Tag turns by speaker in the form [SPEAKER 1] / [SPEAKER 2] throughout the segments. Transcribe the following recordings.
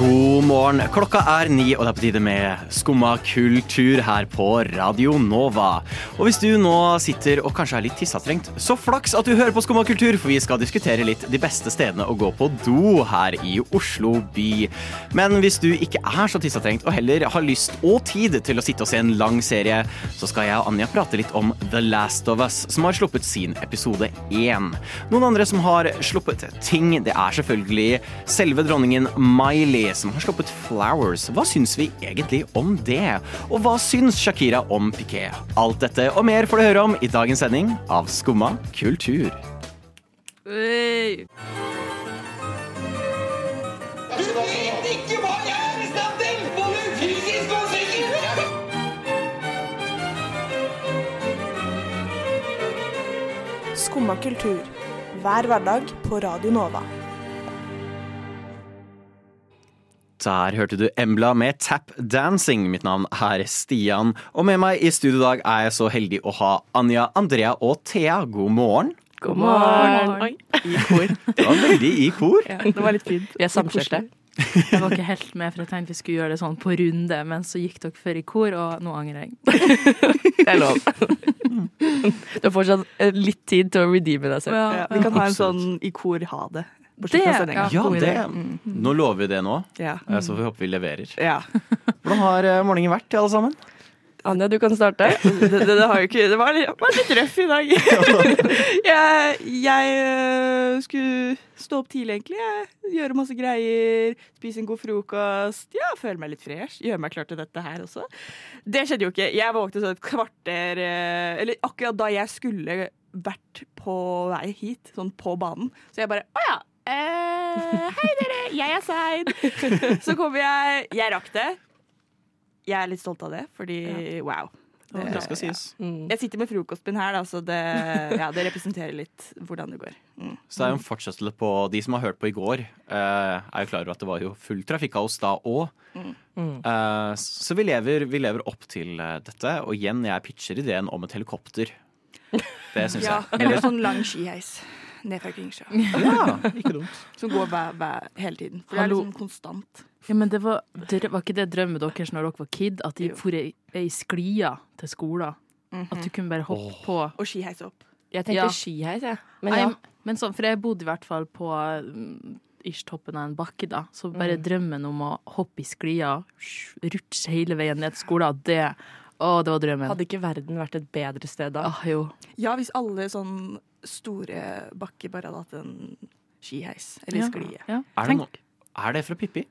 [SPEAKER 1] God morgen. Klokka er ni, og det er på tide med Skumma kultur her på Radio Nova. Og hvis du nå sitter og kanskje er litt tissetrengt, så flaks at du hører på Skumma kultur, for vi skal diskutere litt de beste stedene å gå på do her i Oslo by. Men hvis du ikke er så tissetrengt og heller har lyst og tid til å sitte og se en lang serie, så skal jeg og Anja prate litt om The Last of Us, som har sluppet sin episode én. Noen andre som har sluppet ting, det er selvfølgelig selve dronningen Miley som har sluppet Flowers. Hva syns vi egentlig om det? Og hva syns Shakira om Piquet? Alt dette og mer får du høre om i dagens sending av Skumma kultur.
[SPEAKER 2] Hey.
[SPEAKER 3] Du vet ikke hva jeg er i stand til! Både fysisk og psykisk!
[SPEAKER 4] Skumma kultur. Hver hverdag på Radio Nova.
[SPEAKER 1] Der hørte du Embla med Tap Dancing. Mitt navn er Stian. Og med meg i studio i dag er jeg så heldig å ha Anja, Andrea og Thea. God morgen.
[SPEAKER 2] God morgen.
[SPEAKER 5] I kor.
[SPEAKER 1] Det var veldig i kor.
[SPEAKER 5] Ja, det var litt fint.
[SPEAKER 2] Vi er samkjørte. Jeg var ikke helt med, for jeg tenkte vi skulle gjøre det sånn på runde, men så gikk dere før i kor, og nå angrer jeg.
[SPEAKER 5] Det er lov. Du har fortsatt eh, litt tid til å redeeme deg selv.
[SPEAKER 2] Ja,
[SPEAKER 5] Ja, vi kan ha en sånn i kor ha det. På fra sendinga.
[SPEAKER 1] Ja, det. Nå lover vi det nå,
[SPEAKER 5] Ja.
[SPEAKER 1] eh, så vi håper vi leverer.
[SPEAKER 5] ja.
[SPEAKER 1] Hvordan har eh, morgenen vært, alle sammen?
[SPEAKER 5] Anja, du kan starte. Det, det, det, har jo ikke, det var, litt, var litt røff i dag. jeg jeg øh, skulle stå opp tidlig, egentlig. Gjøre masse greier, spise en god frokost. Ja, Føle meg litt fresh. Gjøre meg klar til dette her også. Det skjedde jo ikke. Jeg våknet sånn et kvarter Eller akkurat da jeg skulle vært på vei hit, sånn på banen. Så jeg bare Å ja. Eh, hei, dere. Jeg er sein. Så kommer jeg Jeg rakk det. Jeg er litt stolt av det, fordi wow.
[SPEAKER 1] Det skal sies.
[SPEAKER 5] Jeg sitter med frokostbind her, da, så det, ja, det representerer litt hvordan det går. Mm.
[SPEAKER 1] Så det er jo en fortsettelse på de som har hørt på i går. eh, er jo klar over at det var jo full trafikkaos da òg. Eh, så vi lever, vi lever opp til eh, dette. Og igjen, jeg pitcher ideen om et helikopter. Det syns
[SPEAKER 5] Ja,
[SPEAKER 1] jeg.
[SPEAKER 5] eller sånn lang skiheis ned fra Kringsjø.
[SPEAKER 1] Ja, ikke dumt.
[SPEAKER 5] Som går hver, hver, hele tiden. For det er liksom konstant.
[SPEAKER 2] Ja, men det var, det var ikke det drømmen deres når dere var kid, at de for ei, ei sklia til skolen? At du kunne bare hoppe
[SPEAKER 1] oh.
[SPEAKER 2] på
[SPEAKER 5] Og skiheise opp.
[SPEAKER 6] Jeg tenkte
[SPEAKER 2] Ja.
[SPEAKER 6] skiheis, jeg. Men ja.
[SPEAKER 2] men sånn, for jeg bodde i hvert fall på mm, ish toppen av en bakke, da. Så bare drømmen om å hoppe i sklia, rutsje hele veien ned til skolen, det Å, det var drømmen.
[SPEAKER 6] Hadde ikke verden vært et bedre sted da?
[SPEAKER 2] Ah, jo.
[SPEAKER 5] Ja, hvis alle sånn store bakker bare hadde hatt en skiheis. Eller
[SPEAKER 2] Ja.
[SPEAKER 5] sklie.
[SPEAKER 2] Ja.
[SPEAKER 1] Er det,
[SPEAKER 2] noe?
[SPEAKER 1] no er det fra Pippi?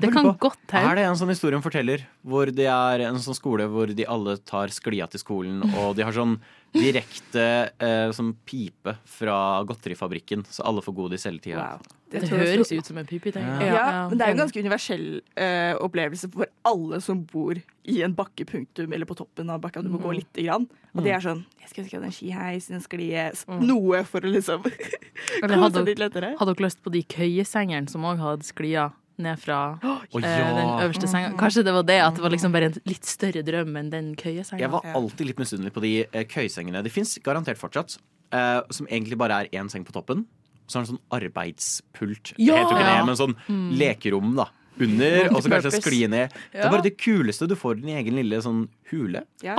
[SPEAKER 2] det kan godt
[SPEAKER 1] Er det en sånn historie hun forteller, hvor det er en sånn skole hvor de alle tar sklia til skolen, og de har sånn direkte eh, sånn pipe fra godterifabrikken, så alle får godis hele tida?
[SPEAKER 5] Wow.
[SPEAKER 2] Det høres ut som en pipi,
[SPEAKER 5] Ja,
[SPEAKER 2] Ja, ja,
[SPEAKER 5] men det er jo en ganske universell eh, opplevelse for alle som bor i en bakkepunktum, eller på toppen av bakka. Du må gå lite grann. Og det er sånn Jeg skal ønske jeg hadde en skiheis, en sklie, mm. noe for å liksom
[SPEAKER 2] hadde, dere lyst på de køyesengene som òg hadde sklia ned fra eh,
[SPEAKER 1] ja!
[SPEAKER 2] den øverste senga? Kanskje det var det, at det var liksom bare en litt større drøm enn den køyesenga?
[SPEAKER 1] Jeg var alltid litt misunnelig på de køyesengene. køysengene. De fins garantert fortsatt. eh, som egentlig bare er én seng på toppen. Så er det en sånn arbeidspult. Det
[SPEAKER 6] Ja!
[SPEAKER 1] heter jo ikke det, men sånn lekerom da. Under, og så kanskje skli ned. Det er bare det kuleste. Du får din egen lille sånn hule
[SPEAKER 5] Ja.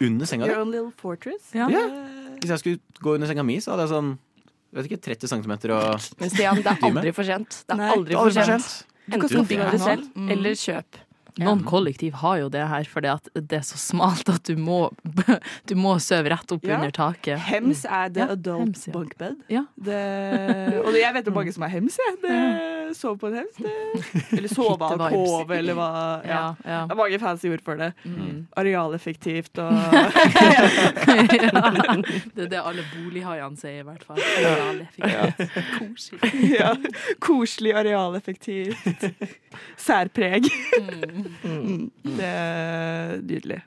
[SPEAKER 1] Under senga di.
[SPEAKER 5] Your own little fortress.
[SPEAKER 2] Ja.
[SPEAKER 1] Ja. Hvis jeg skulle gå under senga mi, så hadde jeg sånn vet ikke, 30 cm og
[SPEAKER 6] Men Stian, det er aldri for sent. Det er aldri for sent. Enten bygg det selv,
[SPEAKER 5] Mm.
[SPEAKER 6] eller kjøp.
[SPEAKER 2] Noen kollektiv har jo det her, fordi at det er så smalt at du må, du må søve rett opp
[SPEAKER 5] Ja.
[SPEAKER 2] under taket.
[SPEAKER 5] Hems er the
[SPEAKER 2] Ja,
[SPEAKER 5] adult
[SPEAKER 2] hems, ja.
[SPEAKER 5] bunk bed.
[SPEAKER 2] Ja.
[SPEAKER 5] Det, og det, jeg vet jo mange som er hems, jeg. Det, sove på en hems. Det, eller sove
[SPEAKER 2] av
[SPEAKER 5] alkove, eller hva. Ja. Det er mange fancy ord for det.
[SPEAKER 2] Mm.
[SPEAKER 5] Arealeffektivt og.
[SPEAKER 2] Det er det alle bolighaiene sier, i hvert fall. Arealeffektivt. Koselig.
[SPEAKER 5] ja, Koselig, arealeffektivt. Særpreg. Mm. Det er nydelig.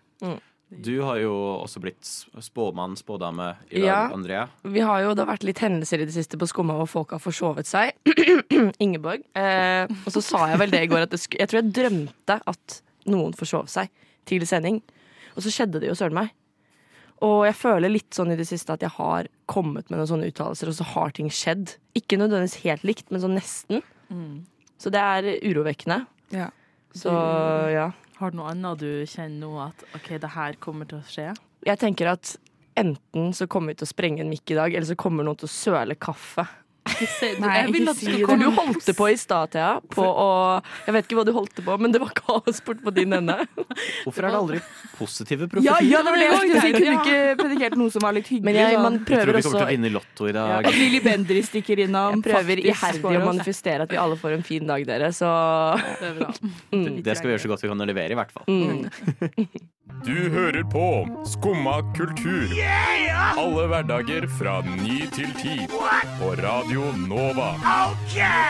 [SPEAKER 1] Du har jo også blitt spåmann, spådame i dag,
[SPEAKER 6] Ja.
[SPEAKER 1] Andrea.
[SPEAKER 6] Vi har jo, Det har vært litt hendelser i det siste på Skumma hvor folk har forsovet seg. Ingeborg. Eh, og så sa jeg vel det i går at det sk jeg tror jeg drømte at noen forsov seg til sending. Og så skjedde det jo søren meg. Og jeg føler litt sånn i det siste at jeg har kommet med noen sånne uttalelser, og så har ting skjedd. Ikke nødvendigvis helt likt, men sånn nesten. Så det er urovekkende.
[SPEAKER 5] Ja.
[SPEAKER 6] Så ja.
[SPEAKER 2] Har du noe annet du kjenner nå at OK, det her kommer til å skje?
[SPEAKER 6] Jeg tenker at enten så kommer vi til å sprenge en mikk i dag, eller så kommer noen til å søle kaffe.
[SPEAKER 5] Nei,
[SPEAKER 2] jeg vil
[SPEAKER 5] ikke
[SPEAKER 2] at
[SPEAKER 5] si
[SPEAKER 2] du
[SPEAKER 5] det.
[SPEAKER 2] skal
[SPEAKER 6] du holdt på i stad, Thea, på å Jeg vet ikke hva du holdt på, men det var kaos bort på din ende.
[SPEAKER 1] Hvorfor er det aldri positive
[SPEAKER 5] Ja,
[SPEAKER 1] profetier?
[SPEAKER 5] ja, det var det jeg skulle si. Kunne ikke predikert noe som var litt hyggelig?
[SPEAKER 6] Men jeg, man
[SPEAKER 1] Jeg tror vi kommer til å vinne Lotto i dag.
[SPEAKER 5] Ja, Lilly Bendriss stikker innom.
[SPEAKER 6] Jeg prøver iherdig å manifestere at vi alle får en fin dag, dere, så
[SPEAKER 2] Det er bra.
[SPEAKER 1] Det skal vi gjøre så godt vi kan levere, i hvert fall.
[SPEAKER 6] mm.
[SPEAKER 7] Du hører på Skumma kultur. Alle hverdager fra ny til ti. På Radio Nova.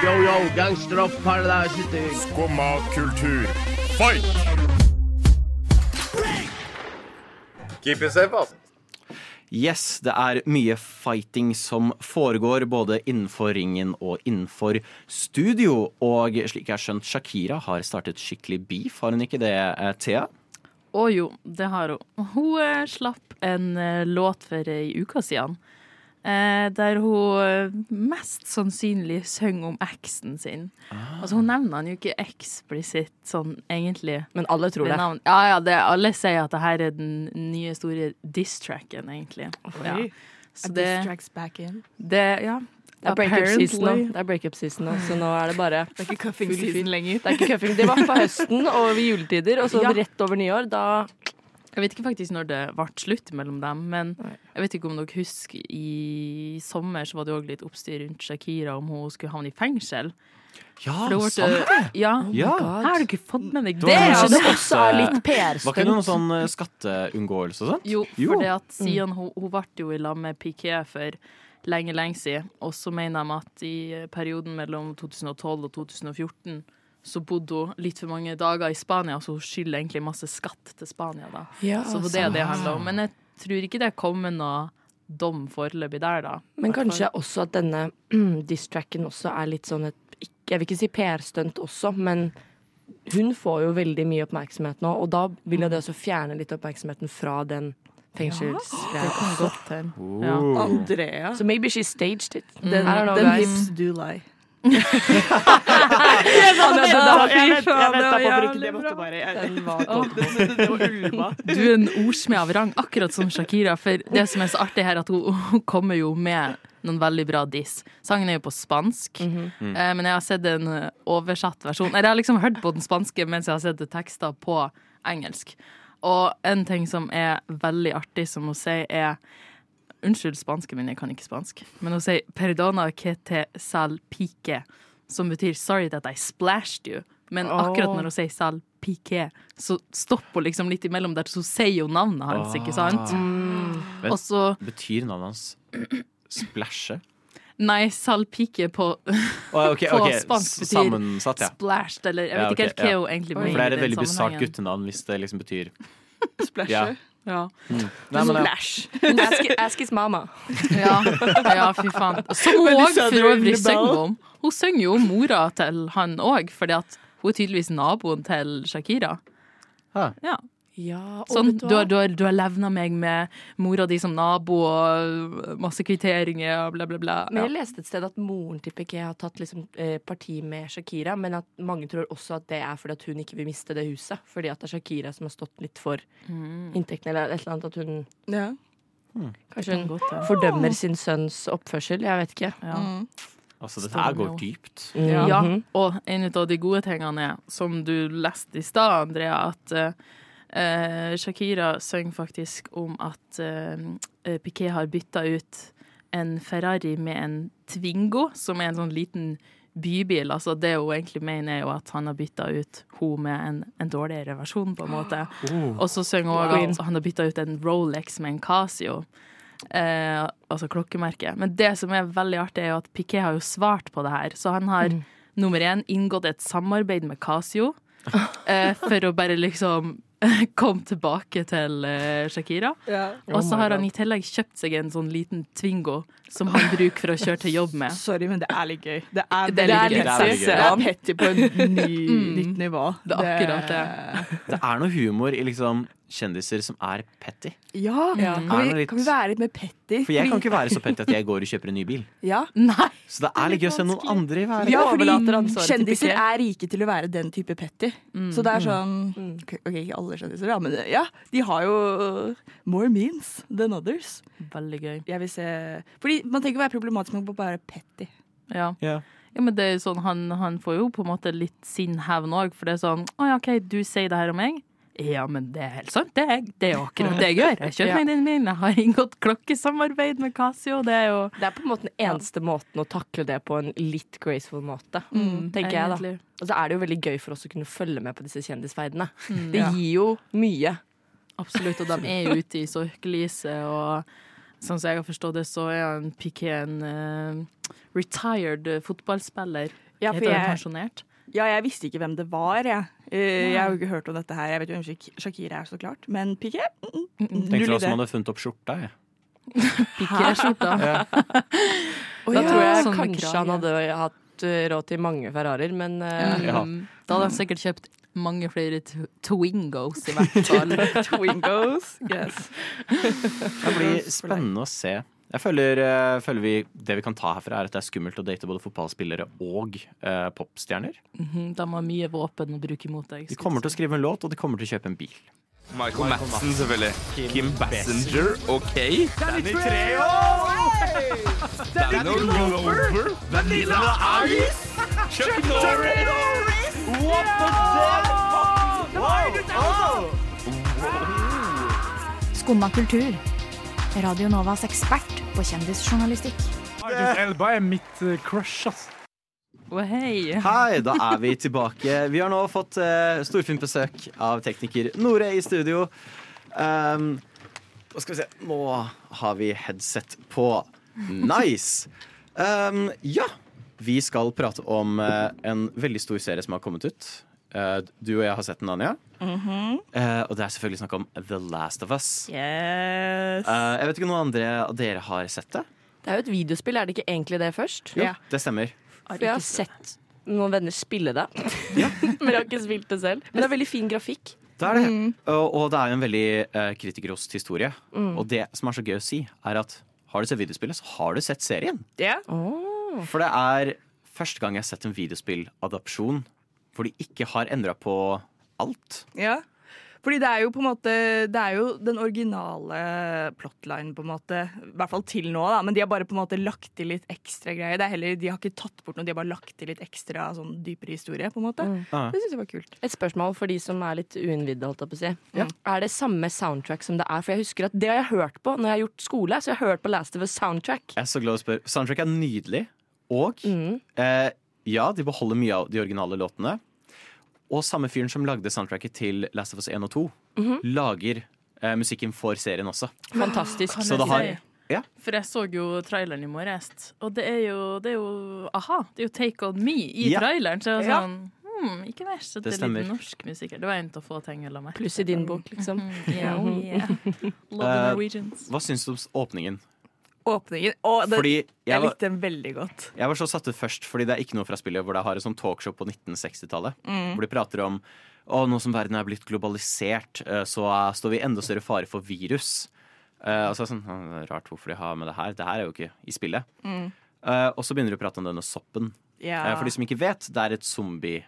[SPEAKER 8] Yo, yo, gangsteropp, paradise city.
[SPEAKER 7] Skumma kultur, fight!
[SPEAKER 9] Keep it safe, ass.
[SPEAKER 1] Yes, det er mye fighting som foregår både innenfor ringen og innenfor studio. Og slik jeg har skjønt, Shakira har startet skikkelig beef, har hun ikke det, eh, Thea?
[SPEAKER 2] Å jo, det har hun. Hun eh, slapp en eh, låt for ei uke siden. Eh, der hun mest sannsynlig synger om eksen sin. Altså Hun nevner han jo ikke eksplisitt sånn egentlig.
[SPEAKER 6] Men alle tror det.
[SPEAKER 2] navn. Ja, ja, det, alle sier at det her er den nye store diss-tracken, egentlig. Ja. Så det,
[SPEAKER 5] back in.
[SPEAKER 2] det Ja.
[SPEAKER 6] Det er breakup season nå. Det er breakup season nå, så nå er det bare
[SPEAKER 5] Det er ikke cuffing season lenger.
[SPEAKER 6] Det er ikke cuffing. Det var på høsten og ved juletider, og så
[SPEAKER 2] Ja.
[SPEAKER 6] rett over nyår. Da
[SPEAKER 2] Jeg vet ikke faktisk når det ble slutt mellom dem, men jeg vet ikke om dere husker i sommer så var det òg litt oppstyr rundt Shakira om hun skulle havne i fengsel.
[SPEAKER 1] Ja,
[SPEAKER 2] For det ble-
[SPEAKER 1] sant det!
[SPEAKER 2] Ja.
[SPEAKER 1] Ja.
[SPEAKER 2] Her har du ikke fått med deg
[SPEAKER 1] Det
[SPEAKER 2] det?
[SPEAKER 1] var
[SPEAKER 6] det
[SPEAKER 1] skatte-
[SPEAKER 6] også er litt
[SPEAKER 1] Var ikke det noe sånn eh, skatteunngåelse og sånt?
[SPEAKER 2] Jo,
[SPEAKER 1] Jo.
[SPEAKER 2] for det at siden hun, hun ble jo i lag med Piquet for lenge, lenge siden, og så mener de at i perioden mellom 2012 og 2014 så bodde hun litt for mange dager i Spania, så hun skylder egentlig masse skatt til Spania, da.
[SPEAKER 6] Ja,
[SPEAKER 2] Så det er det det handler om. Men jeg tror ikke det er kommet noe dom foreløpig der, da.
[SPEAKER 6] Men kanskje også at denne diss-tracken også er litt sånn et Jeg vil ikke si PR-stunt også, men hun får jo veldig mye oppmerksomhet nå, og da vil jo det også fjerne litt oppmerksomheten fra den
[SPEAKER 2] Det Ja. godt. Ja.
[SPEAKER 5] Andrea.
[SPEAKER 6] Så maybe she staged it.
[SPEAKER 5] Den,
[SPEAKER 6] I don't know,
[SPEAKER 5] den
[SPEAKER 6] guys.
[SPEAKER 5] hips do lie.
[SPEAKER 6] Jeg
[SPEAKER 5] Jeg
[SPEAKER 6] da
[SPEAKER 5] på
[SPEAKER 6] å
[SPEAKER 5] bruke det måtte bare det, var ulva.
[SPEAKER 2] Du er en ordsmed av rang, akkurat som Shakira. For det som er så artig her, er at hun, hun kommer jo med noen veldig bra diss. Sangen er jo på spansk, eh, men jeg har sett en oversatt versjon. Eller jeg har liksom hørt på den spanske mens jeg har sett tekster på engelsk. Og en ting som er veldig artig, som hun sier, er Unnskyld spansken min, jeg kan ikke spansk. Men hun sier 'perdona que te salpique', som betyr 'sorry that I splashed you'. Men akkurat når hun sier salpique, så stopper hun liksom litt imellom der, så hun sier jo navnet hans, ikke sant?
[SPEAKER 1] Men-
[SPEAKER 2] Også,
[SPEAKER 1] Betyr navnet hans splæsje?
[SPEAKER 2] Nei, salpike på
[SPEAKER 1] Å, okay.
[SPEAKER 2] På spansk betyr
[SPEAKER 1] Sammensatt, ja.
[SPEAKER 2] splashed, eller jeg
[SPEAKER 1] Ja,
[SPEAKER 2] vet ikke helt hva
[SPEAKER 1] ja.
[SPEAKER 2] hun egentlig
[SPEAKER 1] For det er et veldig bisart guttenavn hvis det liksom betyr
[SPEAKER 5] Splasher.
[SPEAKER 1] Ja.
[SPEAKER 2] Ja.
[SPEAKER 1] Nei, men.
[SPEAKER 5] Splash.
[SPEAKER 6] Ask, ask his mama.
[SPEAKER 2] Ja, ja fy faen. Som hun òg for øvrig synger om. Hun synger jo om mora til han òg, fordi at hun er tydeligvis naboen til Shakira.
[SPEAKER 1] Ha.
[SPEAKER 2] Ja.
[SPEAKER 6] Ja,
[SPEAKER 2] Sånn,
[SPEAKER 6] du
[SPEAKER 2] du, har, du, har, du har levna meg med mora di som nabo og masse kvitteringer og bla, bla, bla.
[SPEAKER 6] Men
[SPEAKER 2] Ja.
[SPEAKER 6] jeg leste et sted at moren til Piqué har tatt liksom, eh, parti med Shakira, men at mange tror også at det er fordi at hun ikke vil miste det huset. Fordi at det er Shakira som har stått litt for
[SPEAKER 2] Mm.
[SPEAKER 6] inntektene, eller et eller annet. At hun
[SPEAKER 5] Ja.
[SPEAKER 6] kanskje hun
[SPEAKER 2] godt, ja.
[SPEAKER 6] fordømmer sin sønns oppførsel. Jeg vet ikke.
[SPEAKER 2] Ja.
[SPEAKER 5] Mm.
[SPEAKER 1] Altså, dette her går dypt.
[SPEAKER 2] Ja, og en av de gode tingene er, som du leste i stad, Andrea, at eh, eh, Shakira synger faktisk om at eh, Piqué har bytta ut en Ferrari med en Twingo, som er en sånn liten bybil. Altså det hun egentlig mener, er jo at han har bytta ut hun med en, en dårligere versjon, på en måte. Og så synger hun også at han har bytta ut en Rolex med en Casio. Eh, altså klokkemerket. Men det som er veldig artig, er jo at Piqué har jo svart på det her. Så han har nummer én inngått et samarbeid med Casio eh, for å bare liksom komme tilbake til Shakira. Shakira. Og så har han i tillegg kjøpt seg en sånn liten Twingo som han bruker for å kjøre til jobb med.
[SPEAKER 5] Sorry, men det er litt gøy. Det er,
[SPEAKER 2] Det er litt
[SPEAKER 5] gøy.
[SPEAKER 1] gøy.
[SPEAKER 5] Det er petty på en ny, nytt nivå.
[SPEAKER 2] Det er akkurat det.
[SPEAKER 1] Det er noe humor i liksom kjendiser som er petty.
[SPEAKER 5] Ja,
[SPEAKER 2] Ja.
[SPEAKER 5] Kan, vi,
[SPEAKER 1] litt-
[SPEAKER 5] kan vi være litt mer petty?
[SPEAKER 1] For jeg kan ikke være så petty at jeg går og kjøper en ny bil.
[SPEAKER 5] Ja,
[SPEAKER 2] Nei!
[SPEAKER 1] Så det er litt gøy å se noen andre være
[SPEAKER 5] ja fordi kjendiser er rike til å være den type petty. Så det er sånn
[SPEAKER 6] Mm.
[SPEAKER 5] Ok, ok, ikke alle kjendiser, ja, men ja, de har jo more means than others.
[SPEAKER 2] Veldig gøy.
[SPEAKER 5] Jeg vil se Fordi man trenger ikke være problematisk med å bare være petty.
[SPEAKER 2] Ja.
[SPEAKER 1] Ja.
[SPEAKER 2] Ja, men det er sånn, han, han får jo på en måte litt sin hevn òg, for det er sånn Å ja, OK, du sier det her om meg? Ja, men det er helt sant. Det er, det er jo akkurat det jeg gjør. Jeg kjøper meg den min, Jeg har inngått klokkesamarbeid med Casio. Det er jo
[SPEAKER 6] Det er på en måte den eneste måten å takle det på en litt graceful måte,
[SPEAKER 5] Mm,
[SPEAKER 6] tenker jeg da. Og så er det jo veldig gøy for oss å kunne følge med på disse kjendisferdene. Det
[SPEAKER 5] Ja.
[SPEAKER 6] gir jo mye.
[SPEAKER 2] Absolutt. Og de er ute i søkelyset, og sånn som jeg har forstått det, så er han Piqué en uh, retired eh, fotballspiller.
[SPEAKER 5] Ja,
[SPEAKER 2] Heter han pensjonert?
[SPEAKER 5] ja, jeg visste ikke hvem det var, jeg. Eh, Jeg har jo ikke hørt om dette her. Jeg vet jo hvem Shak- Shakira er, så klart. Men Piqué? Mm, mm,
[SPEAKER 1] Tenkte du også
[SPEAKER 5] om
[SPEAKER 1] man hadde funnet opp skjorta. Jeg.
[SPEAKER 2] Piqué-skjorta.
[SPEAKER 5] Å,
[SPEAKER 6] Da
[SPEAKER 5] ja.
[SPEAKER 6] tror jeg
[SPEAKER 2] sånn
[SPEAKER 6] kanskje han hadde hatt uh, råd til mange Ferrarier, men uh,
[SPEAKER 1] Ja.
[SPEAKER 2] Da hadde han sikkert kjøpt mange flere Twingos, i hvert fall.
[SPEAKER 5] Twingos. Yes.
[SPEAKER 1] Det blir spennende å se. Jeg føler, eh, føler vi, Det vi kan ta herfra, er at det er skummelt å date både fotballspillere og eh, popstjerner.
[SPEAKER 2] Mhm, De har mye våpen å bruke imot deg.
[SPEAKER 1] De kommer til å skrive en låt, og de kommer til å kjøpe en bil.
[SPEAKER 9] Michael Madsen, selvfølgelig. Kim Bassinger, OK. Danny Treo! Danny Glover! Vanilla Ice! Chuck Norris! What the
[SPEAKER 10] Skumma kultur. Radio Novas ekspert på kjendisjournalistikk.
[SPEAKER 11] Idris Elba er mitt eh, crush, ass.
[SPEAKER 2] Oh, hei!
[SPEAKER 1] Hei, da er vi tilbake. Vi har nå fått uh, storfint besøk av tekniker Nore i studio. Um, hva skal vi se Nå har vi headset på. Nice! Um, ja, vi skal prate om eh, en veldig stor serie som har kommet ut. Eh, du og jeg har sett den, Anja. Eh, og det er selvfølgelig snakk om The Last of Us.
[SPEAKER 5] Yes.
[SPEAKER 1] Eh, jeg vet ikke om noen andre av dere har sett det?
[SPEAKER 6] det er jo et videospill, er det ikke egentlig det først?
[SPEAKER 1] Jo,
[SPEAKER 5] Ja.
[SPEAKER 1] det stemmer.
[SPEAKER 6] For jeg har sett noen venner spille det, men jeg har ikke spilt det selv. Men det er veldig fin grafikk.
[SPEAKER 1] Det er det. Og, og det er jo en veldig uh, kritikerrost historie.
[SPEAKER 6] Mm.
[SPEAKER 1] Og det som er så gøy å si, er at har du sett videospillet, så har du sett serien.
[SPEAKER 5] Ja.
[SPEAKER 1] For det er første gang jeg har sett en videospilladopsjon hvor de ikke har endra på alt.
[SPEAKER 5] Ja. Fordi det er jo på en måte Det er jo den originale plotlinen, på en måte. I hvert fall til nå, da. Men de har bare på en måte lagt til litt ekstra greier. Det er heller, de har ikke tatt bort noe, de har bare lagt til litt ekstra sånn dypere historie, på en måte.
[SPEAKER 1] Mm.
[SPEAKER 5] Det syns jeg var kult.
[SPEAKER 6] Et spørsmål for de som er litt uinnvidde, holdt jeg på å si.
[SPEAKER 1] Ja.
[SPEAKER 6] Er det samme soundtrack som det er? For jeg husker at det har jeg hørt på når jeg har gjort skole. Så jeg har hørt på Last of Us soundtrack.
[SPEAKER 1] Jeg er så glad å spørre. Soundtrack er nydelig. Og
[SPEAKER 6] Mm.
[SPEAKER 1] eh, ja, de beholder mye av de originale låtene. Og samme fyren som lagde soundtracket til Last of Us 1 og 2,
[SPEAKER 6] Mhm.
[SPEAKER 1] lager eh, musikken for serien også.
[SPEAKER 6] Fantastisk.
[SPEAKER 1] Så det har? Ja.
[SPEAKER 2] For jeg så jo traileren i morges, og det er jo, det er jo aha, det er jo Take On Me i
[SPEAKER 1] Ja.
[SPEAKER 2] traileren. Så jeg var
[SPEAKER 5] Ja.
[SPEAKER 2] sånn hmm, Ikke verst at
[SPEAKER 1] Det
[SPEAKER 2] det, er litt norsk musikk her. Det var en av få ting jeg la merke
[SPEAKER 6] Pluss i din bok, liksom.
[SPEAKER 2] Mm, yeah, oh yeah. Love the
[SPEAKER 1] Eh,
[SPEAKER 2] Norwegians.
[SPEAKER 1] Hva syns du om åpningen?
[SPEAKER 5] Åpningen. Å, det,
[SPEAKER 1] Fordi
[SPEAKER 5] jeg
[SPEAKER 1] jeg var,
[SPEAKER 5] likte den veldig godt.
[SPEAKER 1] jeg var så satt ut først, fordi det er ikke noe fra spillet hvor det har et sånt talkshow på 1960-tallet.
[SPEAKER 5] Mm.
[SPEAKER 1] Hvor de prater om å, nå som verden er blitt globalisert, eh, så eh, står vi i enda større fare for virus. Uh, og så er det sånn, «Å, er Rart hvorfor de har med det her. Det her er jo ikke i spillet.
[SPEAKER 5] Mm.
[SPEAKER 1] Uh, og så begynner de å prate om denne soppen.
[SPEAKER 5] Ja.
[SPEAKER 1] Uh, for de som ikke vet, det er et zombie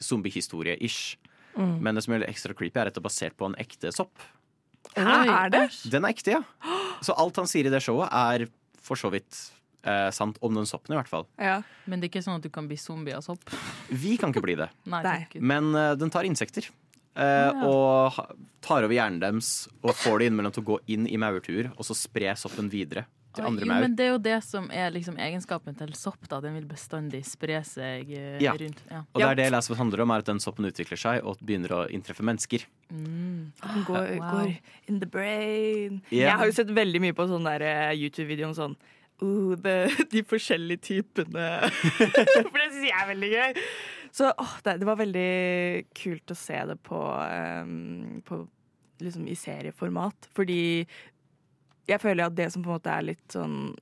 [SPEAKER 1] zombiehistorie-ish.
[SPEAKER 5] Mm.
[SPEAKER 1] Men det som gjør det ekstra creepy, er at det er basert på en ekte sopp.
[SPEAKER 5] Hæ, er det?
[SPEAKER 1] Den er ekte, ja. Så alt han sier i det showet, er for så vidt eh, sant om den soppen, i hvert fall.
[SPEAKER 5] Ja.
[SPEAKER 2] Men det er ikke sånn at du kan bli zombie av sopp?
[SPEAKER 1] Vi kan ikke bli det.
[SPEAKER 2] Nei,
[SPEAKER 5] Nei.
[SPEAKER 1] Men uh, den tar insekter. eh, Og tar over hjernen deres og får det innimellom til å gå inn i maurtuer, og så spre soppen videre til andre maur.
[SPEAKER 2] men det er jo det som er liksom egenskapen til sopp. da Den vil bestandig spre seg eh,
[SPEAKER 1] Ja.
[SPEAKER 2] rundt. Ja.
[SPEAKER 1] Og det er det Last handler om, er at den soppen utvikler seg og begynner å inntreffe mennesker.
[SPEAKER 2] Mm.
[SPEAKER 5] Den går,
[SPEAKER 2] Wow.
[SPEAKER 5] går in the brain.
[SPEAKER 1] Yeah.
[SPEAKER 5] Jeg har jo sett veldig mye på sånn der eh, YouTube-video om sånn uh, det, De forskjellige typene For det syns jeg er veldig gøy. Så åh, det, det var veldig kult å se det på, um, på liksom i serieformat. Fordi jeg føler at det som på en måte er litt sånn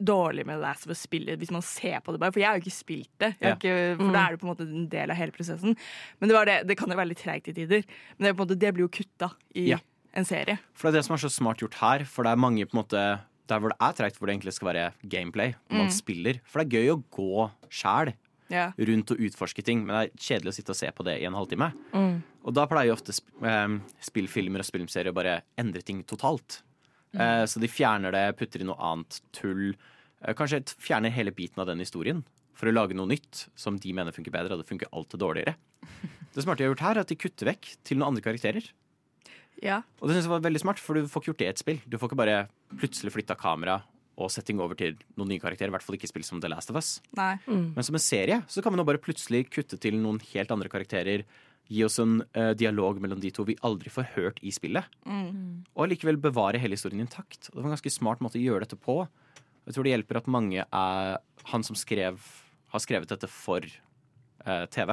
[SPEAKER 5] dårlig med Last of Us-spillet hvis man ser på det bare. For jeg har jo ikke spilt det.
[SPEAKER 1] Ja.
[SPEAKER 5] ikke, for
[SPEAKER 6] Mm.
[SPEAKER 5] da er det på en måte en del av hele prosessen. Men det, var det, det kan jo være litt treigt i tider. Men det, måte, det blir jo kutta i
[SPEAKER 1] Ja.
[SPEAKER 5] en serie.
[SPEAKER 1] For det er det som er så smart gjort her. For det er mange på en måte der hvor det er treigt, hvor det egentlig skal være gameplay. Hvor man
[SPEAKER 5] Mm.
[SPEAKER 1] spiller. For det er gøy å gå sjæl
[SPEAKER 5] Ja.
[SPEAKER 1] rundt og utforske ting, men det er kjedelig å sitte og se på det i en halvtime.
[SPEAKER 6] Mm.
[SPEAKER 1] Og da pleier jo ofte sp eh, spillfilmer og spillserier å bare endre ting totalt. Eh, så de fjerner det, putter inn noe annet tull. Eh, kanskje fjerner hele biten av den historien for å lage noe nytt som de mener funker bedre, og det funker alltid dårligere. Det smarte de har gjort her, er at de kutter vekk til noen andre karakterer.
[SPEAKER 5] Ja.
[SPEAKER 1] Og det synes jeg var veldig smart, for du får ikke gjort det i et spill. Du får ikke bare plutselig flytta kamera og setting over til noen nye karakterer. I hvert fall ikke spill som The Last of Us.
[SPEAKER 5] Nei.
[SPEAKER 1] Men som en serie så kan vi nå bare plutselig kutte til noen helt andre karakterer. Gi oss en uh, dialog mellom de to vi aldri får hørt i spillet.
[SPEAKER 5] Mm.
[SPEAKER 1] Og likevel bevare hele historien intakt. Og det var en ganske smart måte å gjøre dette på. Jeg tror det hjelper at mange er Han som skrev, har skrevet dette for uh, TV,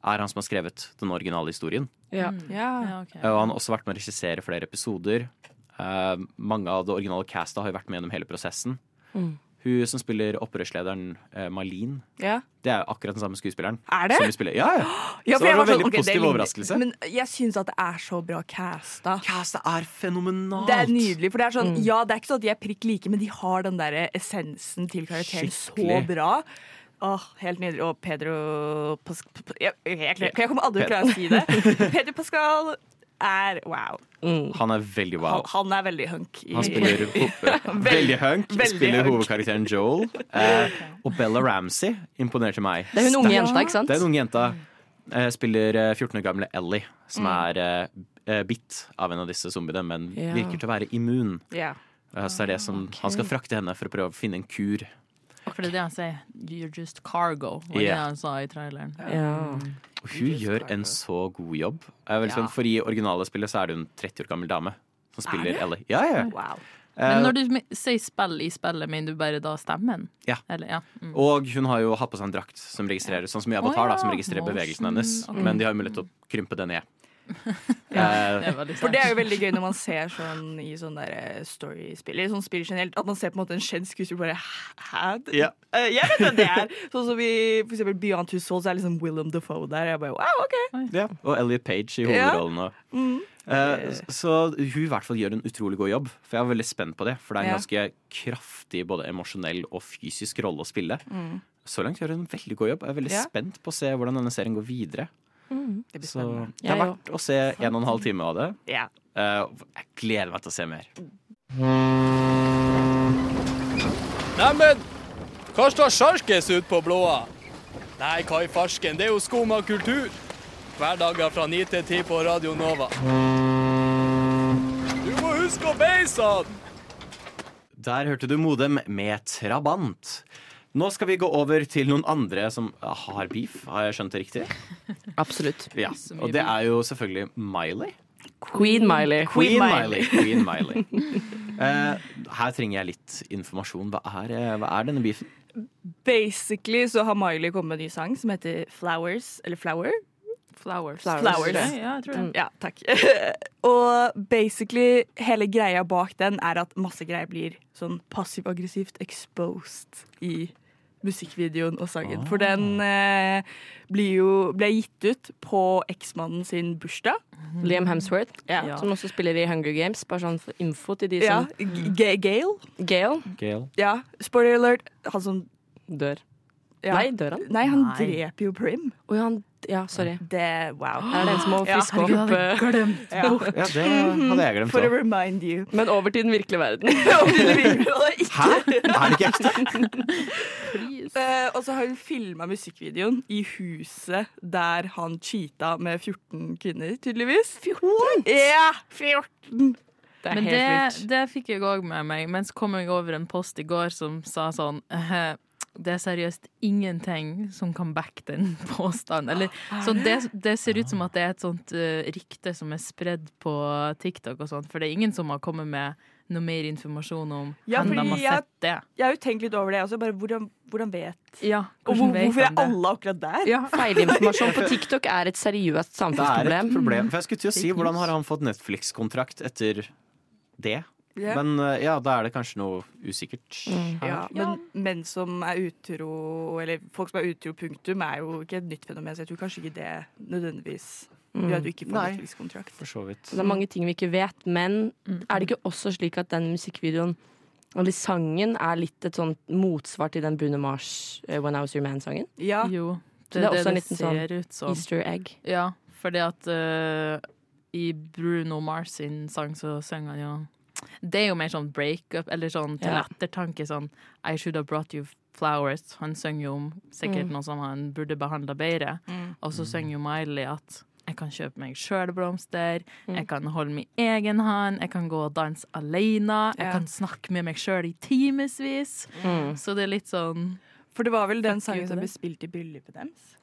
[SPEAKER 1] er han som har skrevet den originale historien.
[SPEAKER 6] Ja.
[SPEAKER 5] Ja.
[SPEAKER 1] Okay. Og han har også vært med å regissere flere episoder. Uh, mange av det originale castet har jo vært med gjennom hele prosessen.
[SPEAKER 6] Mm.
[SPEAKER 1] Hun som spiller opprørslederen, eh, Malin.
[SPEAKER 5] Ja.
[SPEAKER 1] det er akkurat den samme skuespilleren.
[SPEAKER 5] Er det?
[SPEAKER 1] Som vi spiller. Ja, ja.
[SPEAKER 5] Ja,
[SPEAKER 1] så det var en
[SPEAKER 5] sånn,
[SPEAKER 1] veldig
[SPEAKER 5] okay,
[SPEAKER 1] positiv overraskelse.
[SPEAKER 5] Men jeg syns at det er så bra casta.
[SPEAKER 1] Casta er fenomenalt.
[SPEAKER 5] Det er nydelig. For det er sånn,
[SPEAKER 6] Mm.
[SPEAKER 5] ja, det er ikke sånn at de er prikk like, men de har den der essensen til karakteren så bra. Åh, Helt nydelig. Og Pedro Pas jeg, jeg, jeg, jeg kommer aldri til å klare å si det. Pedro Pascal er wow.
[SPEAKER 6] Mm.
[SPEAKER 1] Han er veldig wow.
[SPEAKER 5] han er veldig hunk. i-
[SPEAKER 1] Han spiller veldig hunk.
[SPEAKER 5] Veldig
[SPEAKER 1] spiller
[SPEAKER 5] hunk.
[SPEAKER 1] hovedkarakteren Joel. Eh, og Bella Ramsey imponerte meg.
[SPEAKER 6] Det er hun unge jenta, ikke sant?
[SPEAKER 1] Det er en unge jenta. Eh, spiller eh, 14 år gamle Ellie, som
[SPEAKER 5] Mm.
[SPEAKER 1] er eh, eh, bitt av en av disse zombiene, men
[SPEAKER 6] Ja.
[SPEAKER 1] virker til å være immun.
[SPEAKER 5] Ja.
[SPEAKER 1] Eh, så er det som, Han skal frakte henne for å prøve å finne en kur.
[SPEAKER 2] For det er det han sier. You're just cargo, var det han sa i traileren.
[SPEAKER 6] Ja.
[SPEAKER 1] Og hun gjør en så god jobb. Jeg
[SPEAKER 2] Ja.
[SPEAKER 1] for I originale spillet så er det en 30 år gammel dame som spiller? Ellie. Ja, ja.
[SPEAKER 5] Wow.
[SPEAKER 2] Men
[SPEAKER 1] Eh,
[SPEAKER 2] når du sier spill i spillet, mener du bare da stemmen?
[SPEAKER 1] Ja.
[SPEAKER 2] Eller, ja. Mm.
[SPEAKER 1] Og hun har jo hatt på seg en drakt som registrerer Sånn som i Avatar,
[SPEAKER 2] oh, ja.
[SPEAKER 1] da, som registrerer bevegelsen hennes.
[SPEAKER 2] Okay.
[SPEAKER 1] Men de har jo mulighet til å krympe det ned.
[SPEAKER 2] Det
[SPEAKER 1] Eh,
[SPEAKER 2] veldig
[SPEAKER 5] For det er jo veldig gøy når man ser sånn i sånn der eh, storyspill, eller sånn spill generelt, at man ser på en måte en kjent skuespiller bare Hæ?
[SPEAKER 1] Ja.
[SPEAKER 5] Uh, Jeg vet hvem det er! Sånn som i for eksempel Beyond Two Souls er liksom Willem Defoe der. Jeg bare, wow, ok
[SPEAKER 1] ja. Og Elliot Page i hovedrollen. Ja.
[SPEAKER 5] Mm.
[SPEAKER 1] Uh, så hun i hvert fall gjør en utrolig god jobb, for jeg er veldig spent på det. For det er en
[SPEAKER 5] Ja.
[SPEAKER 1] ganske kraftig både emosjonell og fysisk rolle å spille.
[SPEAKER 5] Mm.
[SPEAKER 1] Så langt gjør hun en veldig god jobb. Jeg er veldig
[SPEAKER 5] Ja.
[SPEAKER 1] spent på å se hvordan denne serien går videre.
[SPEAKER 6] Mm.
[SPEAKER 5] Det blir
[SPEAKER 1] Så det er verdt å se en og en halv time av det.
[SPEAKER 5] Ja.
[SPEAKER 1] Eh, jeg gleder meg til å se mer.
[SPEAKER 12] Neimen, hva står sjarkes ut på blåa? Nei, hva i farsken, det er jo skum av kultur. Hverdager fra ni til ti på Radio Nova. Du må huske å beise den!
[SPEAKER 1] Der hørte du Modem med Trabant. Nå skal vi gå over til noen andre som har beef. Har jeg skjønt det riktig?
[SPEAKER 6] Absolutt.
[SPEAKER 1] Ja, Og det er jo selvfølgelig Miley.
[SPEAKER 6] Queen Miley.
[SPEAKER 1] Queen
[SPEAKER 5] Queen
[SPEAKER 1] Miley. Queen Miley. uh, her trenger jeg litt informasjon. Hva er, eh, hva er denne beefen?
[SPEAKER 5] Basically så har Miley kommet med en ny sang som heter Flowers. Eller Flower?
[SPEAKER 2] Flowers.
[SPEAKER 6] Flowers.
[SPEAKER 5] Flowers.
[SPEAKER 2] Ja, jeg tror det.
[SPEAKER 5] Ja, takk. og basically hele greia bak den er at masse greier blir sånn passiv-aggressivt exposed i musikkvideoen og sangen. For den eh, blir jo, ble gitt ut på eksmannen sin bursdag.
[SPEAKER 6] Liam Hemsworth,
[SPEAKER 5] Ja.
[SPEAKER 6] som også spiller i Hunger Games. Bare sånn for info til de som
[SPEAKER 5] G- Gale.
[SPEAKER 6] Gale.
[SPEAKER 1] Gale.
[SPEAKER 5] Ja, spoiler alert. Han som
[SPEAKER 6] dør.
[SPEAKER 5] ja.
[SPEAKER 6] Nei, dør han?
[SPEAKER 5] Nei, han
[SPEAKER 2] Nei.
[SPEAKER 5] dreper jo Prim.
[SPEAKER 6] Og han Ja, sorry.
[SPEAKER 5] Det, wow.
[SPEAKER 6] Er den en som må
[SPEAKER 5] Ja,
[SPEAKER 6] friske
[SPEAKER 2] ja.
[SPEAKER 6] opp
[SPEAKER 2] hadde
[SPEAKER 6] eh,
[SPEAKER 2] glemt
[SPEAKER 5] Ja.
[SPEAKER 2] bort.
[SPEAKER 1] Ja, det hadde jeg glemt
[SPEAKER 5] For
[SPEAKER 1] å
[SPEAKER 5] remind you.
[SPEAKER 6] Men over til den virkelige verden.
[SPEAKER 1] Hæ? Er det ikke ekte?
[SPEAKER 5] uh, og så har hun filma musikkvideoen i huset der han cheata med 14 kvinner, tydeligvis. 14? Ja! 14!
[SPEAKER 6] Det er
[SPEAKER 2] Men
[SPEAKER 6] helt
[SPEAKER 2] det,
[SPEAKER 6] vilt.
[SPEAKER 2] det fikk jeg òg med meg. Men så kom jeg over en post i går som sa sånn eh, Det er seriøst ingenting som kan backe den påstanden. Eller, så det, det ser ut som at det er et sånt uh, rykte som er spredd på TikTok og sånn, For det er ingen som har kommet med noe mer informasjon om
[SPEAKER 5] Ja,
[SPEAKER 2] hvem de har
[SPEAKER 5] jeg-
[SPEAKER 2] sett det.
[SPEAKER 5] Jeg har jo tenkt litt over det Altså Bare hvordan, hvordan vet
[SPEAKER 2] Ja,
[SPEAKER 5] Og
[SPEAKER 2] hvordan
[SPEAKER 5] hvor,
[SPEAKER 2] vet
[SPEAKER 5] hvorfor er
[SPEAKER 2] det?
[SPEAKER 5] alle akkurat der?
[SPEAKER 2] Ja.
[SPEAKER 6] Feilinformasjon på TikTok er et seriøst
[SPEAKER 1] Det er et
[SPEAKER 6] samfunnsproblem.
[SPEAKER 1] problem. For jeg skulle til å si, Hvordan har han fått Netflix-kontrakt etter det?
[SPEAKER 5] Ja.
[SPEAKER 1] Men eh, ja, da er det kanskje noe usikkert Mm.
[SPEAKER 5] Ja, men menn som er utro, eller folk som er utro, punktum, er jo ikke et nytt fenomen. Så jeg tror kanskje ikke det nødvendigvis gjør at du ikke får
[SPEAKER 1] Nei.
[SPEAKER 5] Netflix-kontrakt.
[SPEAKER 1] For så vidt.
[SPEAKER 6] Det er mange ting vi ikke vet, men er det ikke også slik at den musikkvideoen eller sangen er litt et sånt motsvar til den Bruno Mars uh, When I Was Your Man-sangen?
[SPEAKER 5] Ja.
[SPEAKER 2] Jo,
[SPEAKER 6] det, det er også en liten sånn. Easter egg.
[SPEAKER 2] Ja, fordi at uh, i Bruno Mars sin sang så synger han jo Det er jo mer sånn breakup, eller sånn til
[SPEAKER 6] Ja.
[SPEAKER 2] ettertanke sånn I should have brought you flowers. Han synger jo om sikkert
[SPEAKER 6] Mm.
[SPEAKER 2] noe som han burde behandla bedre.
[SPEAKER 5] Mm.
[SPEAKER 2] Og så synger jo Miley at jeg kan kjøpe meg sjøl blomster,
[SPEAKER 6] Mm.
[SPEAKER 2] jeg kan holde min egen hånd, jeg kan gå og danse alene, jeg
[SPEAKER 5] Ja.
[SPEAKER 2] kan snakke med meg sjøl i timevis.
[SPEAKER 6] Mm.
[SPEAKER 2] Så det er litt sånn
[SPEAKER 5] For det var vel den sangen som ble spilt i bryllupet deres?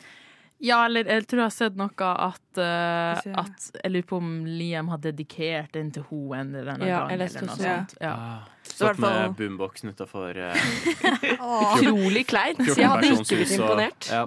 [SPEAKER 2] Ja, eller jeg tror jeg har sett noe at,
[SPEAKER 5] uh,
[SPEAKER 2] at Jeg lurer på om Liam har dedikert den til henne denne
[SPEAKER 6] Ja,
[SPEAKER 2] eller noe sånt. Ja.
[SPEAKER 1] Ah,
[SPEAKER 5] Så
[SPEAKER 1] Stått med boomboxen utafor
[SPEAKER 6] Utrolig kleint. Så jeg hadde ikke blitt imponert.
[SPEAKER 1] Ja.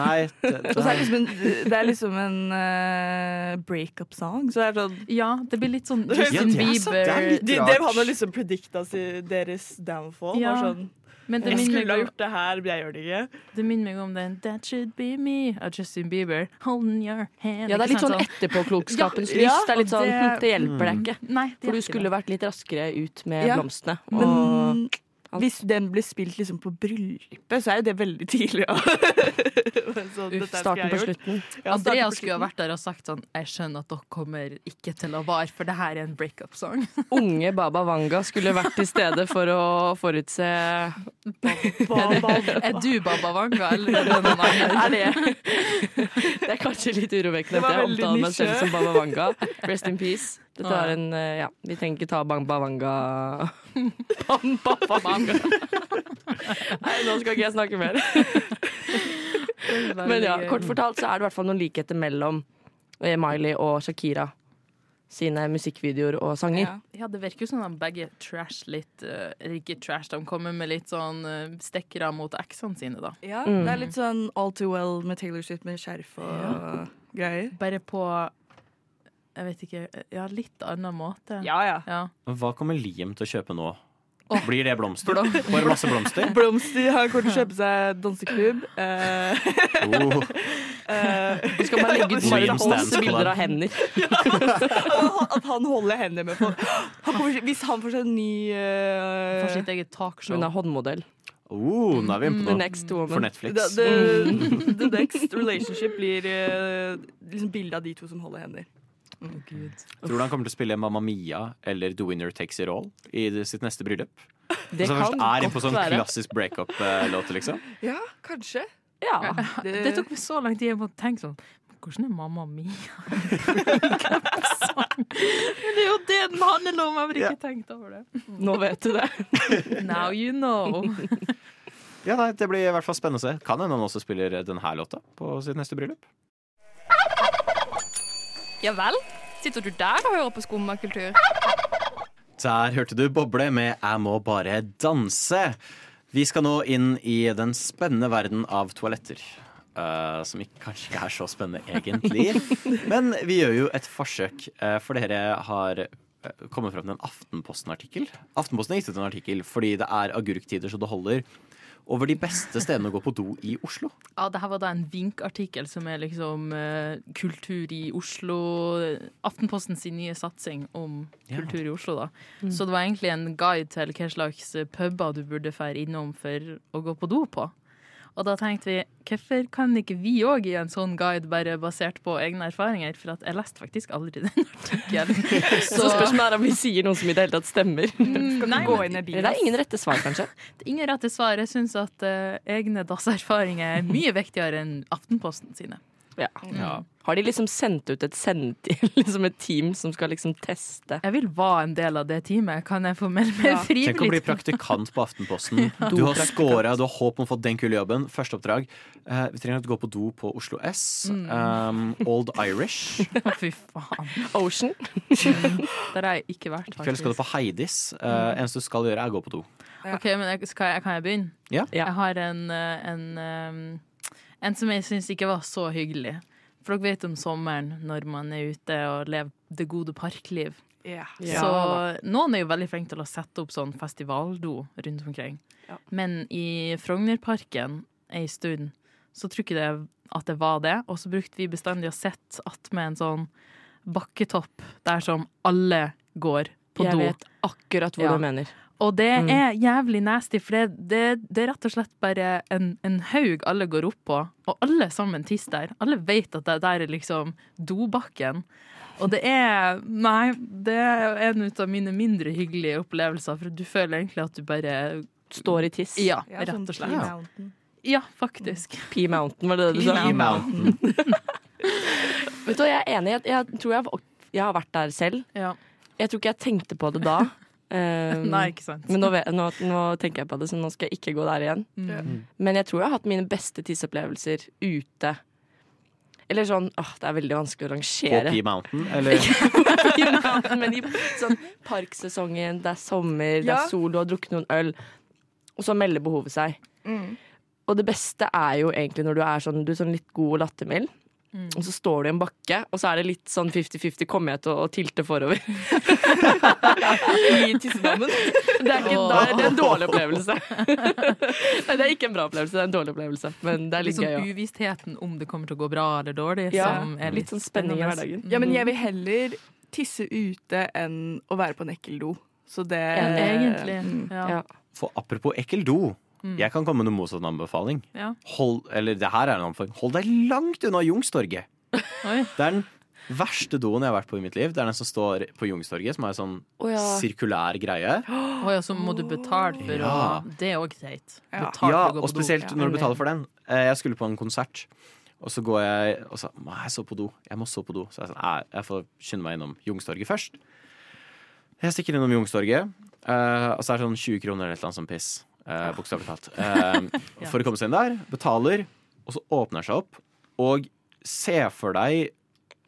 [SPEAKER 1] Nei, det,
[SPEAKER 5] det, så er liksom en, det er liksom en uh, breakup-sang. Så det er sånn
[SPEAKER 2] ja, det blir litt sånn
[SPEAKER 5] Ja,
[SPEAKER 2] Justin
[SPEAKER 1] det er sant, det er
[SPEAKER 2] Bieber
[SPEAKER 1] litt rart.
[SPEAKER 5] De hadde liksom predikta deres downfall.
[SPEAKER 2] Ja.
[SPEAKER 5] Var sånn,
[SPEAKER 2] det
[SPEAKER 5] jeg skulle ha
[SPEAKER 2] meg om,
[SPEAKER 5] gjort det her, men jeg gjør det ikke.
[SPEAKER 2] det minner meg om den That Should Be Me av Justin Bieber. Holding your hand.
[SPEAKER 6] Ja, det er litt sånn etterpåklokskapens
[SPEAKER 2] Ja,
[SPEAKER 6] lys. Det er litt sånn
[SPEAKER 2] det-
[SPEAKER 6] hm, Det hjelper deg ikke.
[SPEAKER 2] Nei, det
[SPEAKER 6] For du skulle
[SPEAKER 2] det.
[SPEAKER 6] vært litt raskere ut med
[SPEAKER 5] Ja,
[SPEAKER 6] blomstene. Og
[SPEAKER 5] Men
[SPEAKER 6] alt.
[SPEAKER 5] hvis den blir spilt liksom på bryllupet, så er jo det veldig tidlig. Ja. så, dette
[SPEAKER 6] starten på slutten.
[SPEAKER 5] Ja,
[SPEAKER 2] Andrea skulle ha vært der og sagt sånn Jeg skjønner at dere kommer ikke til å vare, for det her er en breakup-sang.
[SPEAKER 6] Unge Baba Wanga skulle vært til stede for å forutse
[SPEAKER 2] Er du Baba Wanga, eller er det noen andre?
[SPEAKER 6] Er det Det er kanskje litt urovekkende at jeg omtaler meg selv som Baba Wanga. Rest in peace. Dette var en eh, Ja, vi trenger ikke ta Bang Bavanga Bang Bavanga. Nei, nå skal ikke jeg snakke mer. Men ja, kort fortalt så er det i hvert fall noen likheter mellom eh, Miley og Shakira sine musikkvideoer og sanger.
[SPEAKER 5] Ja.
[SPEAKER 2] Ja, det virker jo som de begge trash litt eh, Eller ikke trash, de kommer med litt sånn uh, stikkere mot eksene sine, da.
[SPEAKER 5] Ja,
[SPEAKER 6] Mm.
[SPEAKER 5] det er litt sånn All Too Well med Taylor Swift med skjerf og greier.
[SPEAKER 2] Bare på Jeg vet ikke Ja, litt annen måte.
[SPEAKER 5] Ja, ja.
[SPEAKER 2] Ja.
[SPEAKER 1] Hva kommer Liam til å kjøpe nå? Blir det blomster? Bare masse blomster?
[SPEAKER 5] Blomster Han kommer til å kjøpe seg danseklubb. Eh,
[SPEAKER 1] Oh.
[SPEAKER 5] eh,
[SPEAKER 6] Så skal man legge ut masse bilder av hender.
[SPEAKER 5] at han holder hendene med folk. Han kommer, hvis han får seg en ny uh,
[SPEAKER 2] For sitt eget talkshow.
[SPEAKER 6] Hun er håndmodell.
[SPEAKER 1] Oh, nå er vi inne
[SPEAKER 6] The
[SPEAKER 1] på noe.
[SPEAKER 6] next.
[SPEAKER 1] For Netflix.
[SPEAKER 5] the, the, the next relationship blir uh, liksom bilde av de to som holder hender.
[SPEAKER 1] Tror du han kommer til å spille Mamma Mia eller The Winner Takes It All i sitt neste bryllup?
[SPEAKER 6] Det
[SPEAKER 1] først
[SPEAKER 6] kan
[SPEAKER 1] er inne på
[SPEAKER 6] godt
[SPEAKER 1] sånn
[SPEAKER 6] være.
[SPEAKER 1] klassisk breakup-låt, liksom?
[SPEAKER 5] Ja, kanskje.
[SPEAKER 6] Ja.
[SPEAKER 5] Det,
[SPEAKER 2] Det tok meg så lang tid å tenke sånn hvordan er Mamma Mia? Men det er jo det den handler om! Jeg har ikke tenkt over det.
[SPEAKER 6] Nå vet du det.
[SPEAKER 2] Now you know.
[SPEAKER 1] Ja, nei, Det blir i hvert fall spennende å se. Kan hende han også spiller denne låta på sitt neste bryllup.
[SPEAKER 13] Ja vel? Sitter du der og hører på skummakultur?
[SPEAKER 1] Der hørte du Boble med 'Jeg må bare danse'. Vi skal nå inn i den spennende verden av toaletter. Uh, som ikke, kanskje ikke er så spennende egentlig. Men vi gjør jo et forsøk, uh, for dere har eh, kommet fram til en Aftenposten-artikkel. Aftenposten har gitt ut en artikkel fordi det er agurktider så det holder. Over de beste stedene å gå på do i Oslo.
[SPEAKER 2] Ja, det her var da en vinkartikkel som er liksom eh, kultur i Oslo. Aftenposten sin nye satsing om
[SPEAKER 1] Ja.
[SPEAKER 2] kultur i Oslo, da.
[SPEAKER 6] Mm.
[SPEAKER 2] Så det var egentlig en guide til hva slags puber du burde fære innom for å gå på do på. Og da tenkte vi, hvorfor kan ikke vi òg gi en sånn guide bare basert på egne erfaringer? For at jeg leste faktisk aldri den artikkelen.
[SPEAKER 6] Så spørsmålet er om vi sier noe som i det hele tatt stemmer.
[SPEAKER 2] Skal nei,
[SPEAKER 5] gå
[SPEAKER 2] men-
[SPEAKER 5] inn i bilen.
[SPEAKER 6] Det er ingen rette svar, kanskje.
[SPEAKER 2] Det er ingen rette svar. Jeg syns at uh, egne dasserfaringer er mye viktigere enn Aftenposten sine.
[SPEAKER 6] Ja.
[SPEAKER 1] Ja.
[SPEAKER 6] Har de liksom sendt ut et, sendt, liksom et team som skal liksom teste?
[SPEAKER 2] Jeg vil være en del av det teamet. Kan jeg få melde meg
[SPEAKER 5] Ja.
[SPEAKER 2] frivillig?
[SPEAKER 1] Tenk å bli praktikant på Aftenposten. Du har scora, du har håp om å få den kule jobben. Første oppdrag. Eh, vi trenger at du går på do på Oslo S. Um, Old Irish.
[SPEAKER 2] Å, Fy faen.
[SPEAKER 6] Ocean?
[SPEAKER 2] Der har jeg ikke vært,
[SPEAKER 1] I kveld skal du
[SPEAKER 2] få
[SPEAKER 1] på Heidis. Uh, eneste du skal gjøre, er å gå på do.
[SPEAKER 2] Ok, men jeg, skal jeg, Kan jeg begynne?
[SPEAKER 1] Ja.
[SPEAKER 6] Ja.
[SPEAKER 2] Jeg har en, en, en, um, en som jeg syns ikke var så hyggelig. For dere vet om sommeren når man er ute og lever det gode parkliv.
[SPEAKER 5] Ja.
[SPEAKER 2] Så noen er jo veldig flinke til å sette opp sånn festivaldo rundt omkring. Men i Frognerparken ei stund så tror ikke det at det var det. Og så brukte vi bestandig å sette attmed en sånn bakketopp der som alle går på
[SPEAKER 6] Jeg
[SPEAKER 2] do.
[SPEAKER 6] vet akkurat hvor
[SPEAKER 2] Ja.
[SPEAKER 6] du mener.
[SPEAKER 2] Og det
[SPEAKER 6] Mm.
[SPEAKER 2] er jævlig nasty, for det, det, det er rett og slett bare en, en haug alle går opp på, og alle sammen tisser der. Alle vet at det der er liksom dobakken. Og det er Nei, det er en av mine mindre hyggelige opplevelser, for du føler egentlig at du bare
[SPEAKER 6] Står i tiss.
[SPEAKER 2] Ja,
[SPEAKER 5] Ja,
[SPEAKER 2] rett
[SPEAKER 5] sånn
[SPEAKER 2] og slett.
[SPEAKER 5] Ja. Mountain.
[SPEAKER 2] Ja, faktisk.
[SPEAKER 6] P Mountain, var det det du sa?
[SPEAKER 2] P Mountain.
[SPEAKER 6] Vet du hva, jeg er enig. Jeg, jeg tror jeg, har- jeg har vært der selv.
[SPEAKER 2] Ja.
[SPEAKER 6] Jeg tror ikke jeg tenkte på det da. Um,
[SPEAKER 2] Nei, ikke sant.
[SPEAKER 6] Men nå, nå, nå tenker jeg på det, så nå skal jeg ikke gå der igjen.
[SPEAKER 2] Mm.
[SPEAKER 6] Men jeg tror jeg har hatt mine beste tisseopplevelser ute. Eller sånn åh, Det er veldig vanskelig å
[SPEAKER 1] På
[SPEAKER 6] rangere.
[SPEAKER 1] P Mountain, eller?
[SPEAKER 6] Mountain, men i sånn parksesongen, det er sommer, det er sol, du har drukket noen øl, og så melder behovet seg.
[SPEAKER 5] Mm.
[SPEAKER 6] Og det beste er jo egentlig når du er sånn, du er sånn litt god og lattermild. Og så står du i en bakke, og så er det litt sånn 50-50. Kommer jeg til å tilte forover? I tissedammen? Det er, ikke, da, det er en dårlig opplevelse. Nei, det er ikke en bra opplevelse, det er en dårlig opplevelse. Men det er litt
[SPEAKER 2] liksom
[SPEAKER 6] gøy. Ja.
[SPEAKER 2] uvissheten om det kommer til å gå bra eller dårlig.
[SPEAKER 6] Ja,
[SPEAKER 2] som er
[SPEAKER 6] litt sånn spenning i hverdagen.
[SPEAKER 5] Ja, men jeg vil heller tisse ute enn å være på en ekkel do. Så det
[SPEAKER 2] Egentlig.
[SPEAKER 5] Mm.
[SPEAKER 2] Ja.
[SPEAKER 1] For apropos ekkel do.
[SPEAKER 2] Mm.
[SPEAKER 1] Jeg kan komme med noe motsatt anbefaling.
[SPEAKER 2] Ja.
[SPEAKER 1] Hold, eller det her er en anbefaling. Hold deg langt unna Jungstorget!
[SPEAKER 2] Oi.
[SPEAKER 1] Det er den verste doen jeg har vært på i mitt liv. Det er den som står på Jungstorget, som er en sånn
[SPEAKER 2] oh, ja.
[SPEAKER 1] sirkulær greie.
[SPEAKER 2] Oh, ja, så må du betale for
[SPEAKER 1] Ja.
[SPEAKER 2] å Det er òg greit. Ja, for
[SPEAKER 1] Ja,
[SPEAKER 2] å gå
[SPEAKER 1] og
[SPEAKER 2] på do.
[SPEAKER 1] spesielt når du betaler for den. Eh, Jeg skulle på en konsert, og så går jeg og sa Må jeg så på do. Jeg må så på do. Så jeg sa jeg får skynde meg innom Jungstorget først. Jeg stikker innom Jungstorget, eh, og så er det sånn 20 kroner eller et eller annet sånt piss. Uh, Bokstavelig talt. Eh, For å komme seg inn der. Betaler, og så åpner det seg opp. Og se for deg